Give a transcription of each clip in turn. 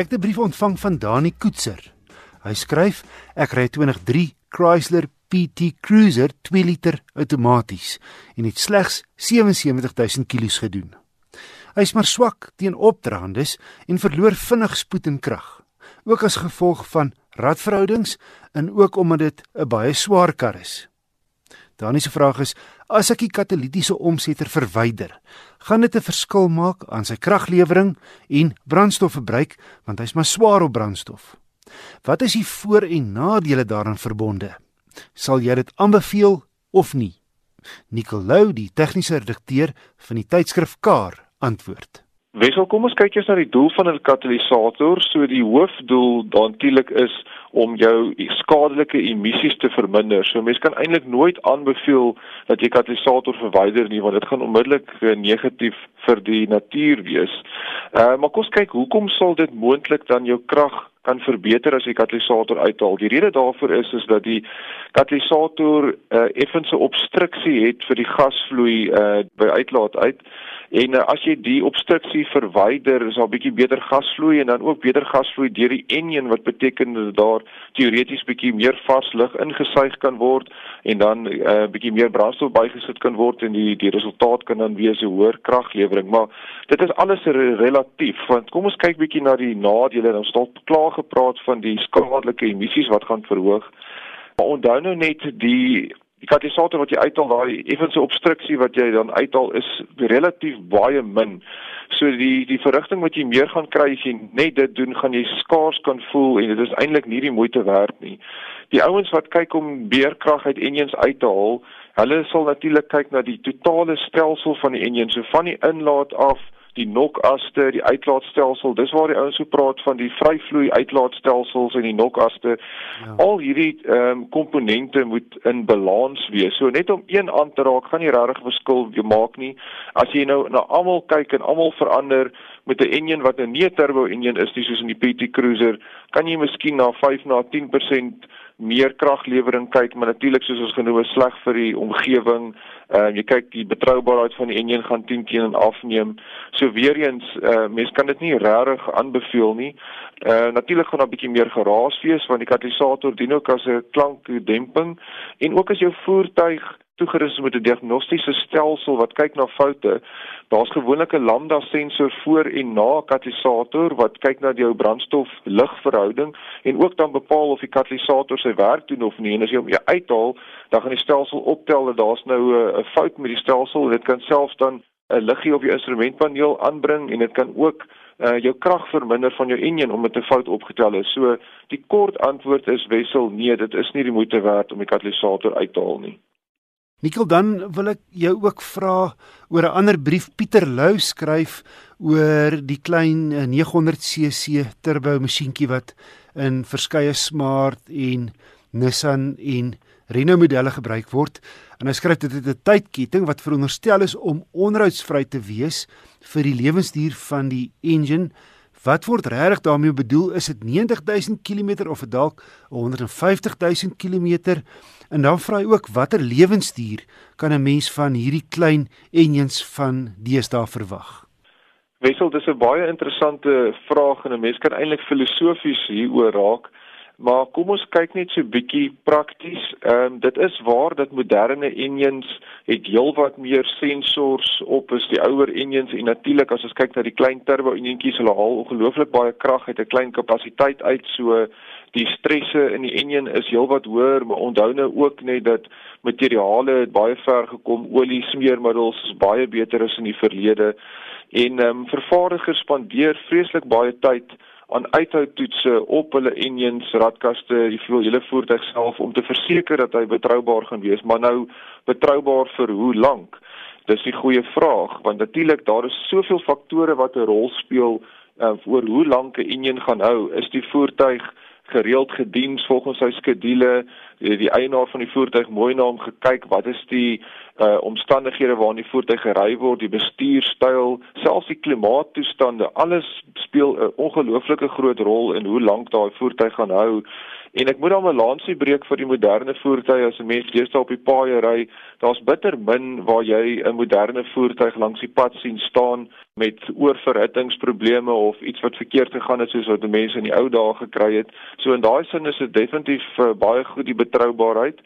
Ek het 'n brief ontvang van Dani Koetser. Hy skryf: Ek ry 2003 Chrysler PT Cruiser 2 liter outomaties en het slegs 77000 km gedoen. Hy is maar swak teen opdraandes en verloor vinnig spoed en krag, ook as gevolg van radverhoudings en ook omdat dit 'n baie swaar kar is. Dani se vraag is: As ek die katalitiese omsetter verwyder, gaan dit 'n verskil maak aan sy kraglewering en brandstofverbruik want hy's maar swaar op brandstof. Wat is die voor- en nadele daaraan verbonde? Sal jy dit aanbeveel of nie? Nicolou, die tegniese redakteur van die tydskrif Car, antwoord. Wesel, kom ons kyk eers na die doel van 'n katalisator. So die hoofdoel daarteelik is om jou skadelike emissies te verminder. So mens kan eintlik nooit aanbeveel dat jy katalisator verwyder nie want dit gaan onmiddellik uh, negatief vir die natuur wees. Uh maar kom ons kyk hoekom sal dit moontlik dan jou krag kan verbeter as jy katalisator uithaal. Die rede daarvoor is is dat die katalisator 'n uh, effense obstruksie het vir die gasvloei uh by uitlaat uit. En uh, as jy die obstruksie verwyder, is daar 'n bietjie beter gasvloei en dan ook beter gasvloei deur die enjin wat beteken dat daar teoreties bietjie meer vars lug ingesuig kan word en dan 'n uh, bietjie meer brandstof bygesit kan word en die die resultaat kan dan wees 'n hoër kraglewering. Maar dit is alles relatief want kom ons kyk bietjie na die nadele. Ons het klaar gepraat van die skadelike emissies wat gaan verhoog. Maar onthou nou net die die katalisator wat jy uithaal, daai effense obstruksie wat jy dan uithaal is relatief baie min. So die die verrigting wat jy meer gaan kry as jy net dit doen, gaan jy skaars kan voel en dit is eintlik nie die moeite werd nie. Die ouens wat kyk om beerkrag uit enjins uit te haal, hulle sal natuurlik kyk na die totale stelsel van die enjin, so van die inlaat af die nokaste, die uitlaatstelsel. Dis waar die ouens so praat van die vryvloei uitlaatstelsels en die nokaste. Ja. Al hierdie ehm um, komponente moet in balans wees. So net om een aan te raak, gaan nie regtig verskil maak nie. As jy nou na almal kyk en almal verander met 'n enjin wat 'n nie turbo enjin is nie soos in die PT Cruiser, kan jy miskien na 5 na 10% meer kraglewering kyk, maar natuurlik soos ons genoem sleg vir die omgewing. Ehm uh, jy kyk die betroubaarheid van die enjin gaan 10 keer afneem. So weer eens, uh, eh, mense kan dit nie regtig aanbeveel nie. Uh natuurlik gaan daar 'n bietjie meer geraas wees want die katalisator dien ook as 'n klankdemping en ook as jou voertuig toegerus met 'n diagnostiese stelsel wat kyk na foute. Daar's gewoonlik 'n lambda sensor voor en na katalisator wat kyk na jou brandstof-lugverhouding en ook dan bepaal of die katalisator sy werk doen of nie. En as jy hom uithaal, dan gaan die stelsel optel dat daar's nou 'n fout met die stelsel. Dit kan selfs dan 'n liggie op jou instrumentpaneel aanbring en dit kan ook uh jou krag verminder van jou enjin omdat 'n fout opgetel is. So die kort antwoord is wissel nee, dit is nie die moeite werd om die katalisator uit te haal nie. Nikkel dan wil ek jou ook vra oor 'n ander brief Pieter Lou skryf oor die klein 900cc eh, turbo masjienkie wat in verskeie Smart en Nissan en Renault modelle gebruik word. En hy skryf dit het 'n tydketting wat veronderstel is om onderhoudsvry te wees vir die lewensduur van die engine Wat word regtig daarmee bedoel? Is dit 90000 km of dalk 150000 km? En dan vra hy ook watter lewensduur kan 'n mens van hierdie klein engines van deesdae verwag? Wessel, dis 'n baie interessante vraag en 'n mens kan eintlik filosofies hieroor raak. Maar kom ons kyk net so bietjie prakties. Ehm um, dit is waar dat moderne engines het heelwat meer sensors op as die ouer engines en natuurlik as ons kyk na die klein turbo enjintjies, hulle haal ongelooflik baie krag uit 'n klein kapasiteit uit. So die stresse in die engine is heelwat hoër, maar onthou nou ook net dat materiale het baie ver gekom. Olie smeermiddels is baie beter as in die verlede. En ehm um, vervaardigers spandeer vreeslik baie tyd aan uithoutoetse op hulle engines, radkaste, die veel hele voertuig self om te verseker dat hy betroubaar gaan wees, maar nou betroubaar vir hoe lank? Dis 'n goeie vraag want natuurlik daar is soveel faktore wat 'n rol speel uh, oor hoe lank 'n engine gaan hou. Is die voertuig gereeld gedien volgens sy skedules die, die eienaar van die voertuig mooi na hom gekyk wat is die uh, omstandighede waarin die voertuig gery word die bestuurstyl selfs die klimaattoestande alles speel 'n ongelooflike groot rol in hoe lank daai voertuig gaan hou En ek moet dan 'n lansie breek vir die moderne voertuie as 'n mens deesdae op die paaie ry. Daar's bitter min waar jy 'n moderne voertuig langs die pad sien staan met oorverhittingsprobleme of iets wat verkeerd gegaan het soos wat mense in die ou dae gekry het. So in daai sin is dit definitief uh, baie goed die betroubaarheid.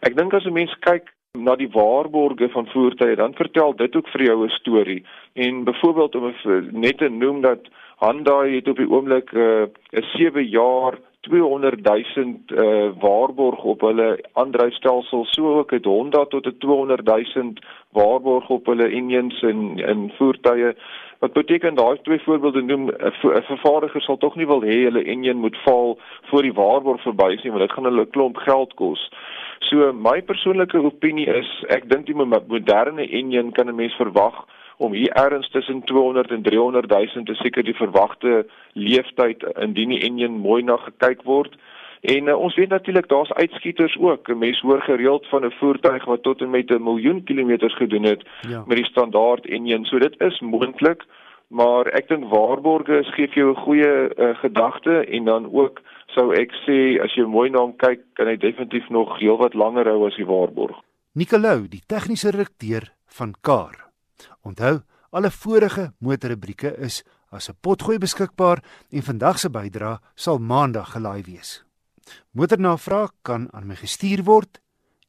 Ek dink as 'n mens kyk na die waarborge van voertuie, dan vertel dit ook vir jou 'n storie. En byvoorbeeld om net te noem dat Hyundai het op die oomblik uh, 'n 7 jaar 200 000 uh, waarborg op hulle aandryfstelsel, so ook het Honda tot 'n 200 000 waarborg op hulle engines en in voertuie. Wat beteken daai twee voorbeelde noem 'n vervaardiger sal tog nie wil hê hulle engine moet val voor die waarborg verby is nie, want dit gaan hulle 'n klomp geld kos. So my persoonlike opinie is ek dink die moderne engine kan 'n mens verwag om hier ergens tussen 200 en 300 000 te seker die verwagte leeftyd indien die enjin mooi na gekyk word. En uh, ons weet natuurlik daar's uitskieters ook. Mense hoor gereeld van 'n voertuig wat tot en met 'n miljoen kilometers gedoen het ja. met die standaard enjin. So dit is moontlik, maar ek dink waarborge gee vir jou 'n goeie uh, gedagte en dan ook sou ek sê as jy mooi na hom kyk, kan hy definitief nog heelwat langer hou as die waarborg. Nicolou, die tegniese redakteur van Car. Onthou, alle vorige motorrubrieke is as 'n potgooi beskikbaar en vandag se bydrae sal maandag gelaai wees. Motornavraag kan aan my gestuur word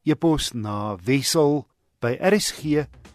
e-pos na wissel by rsg.co.za.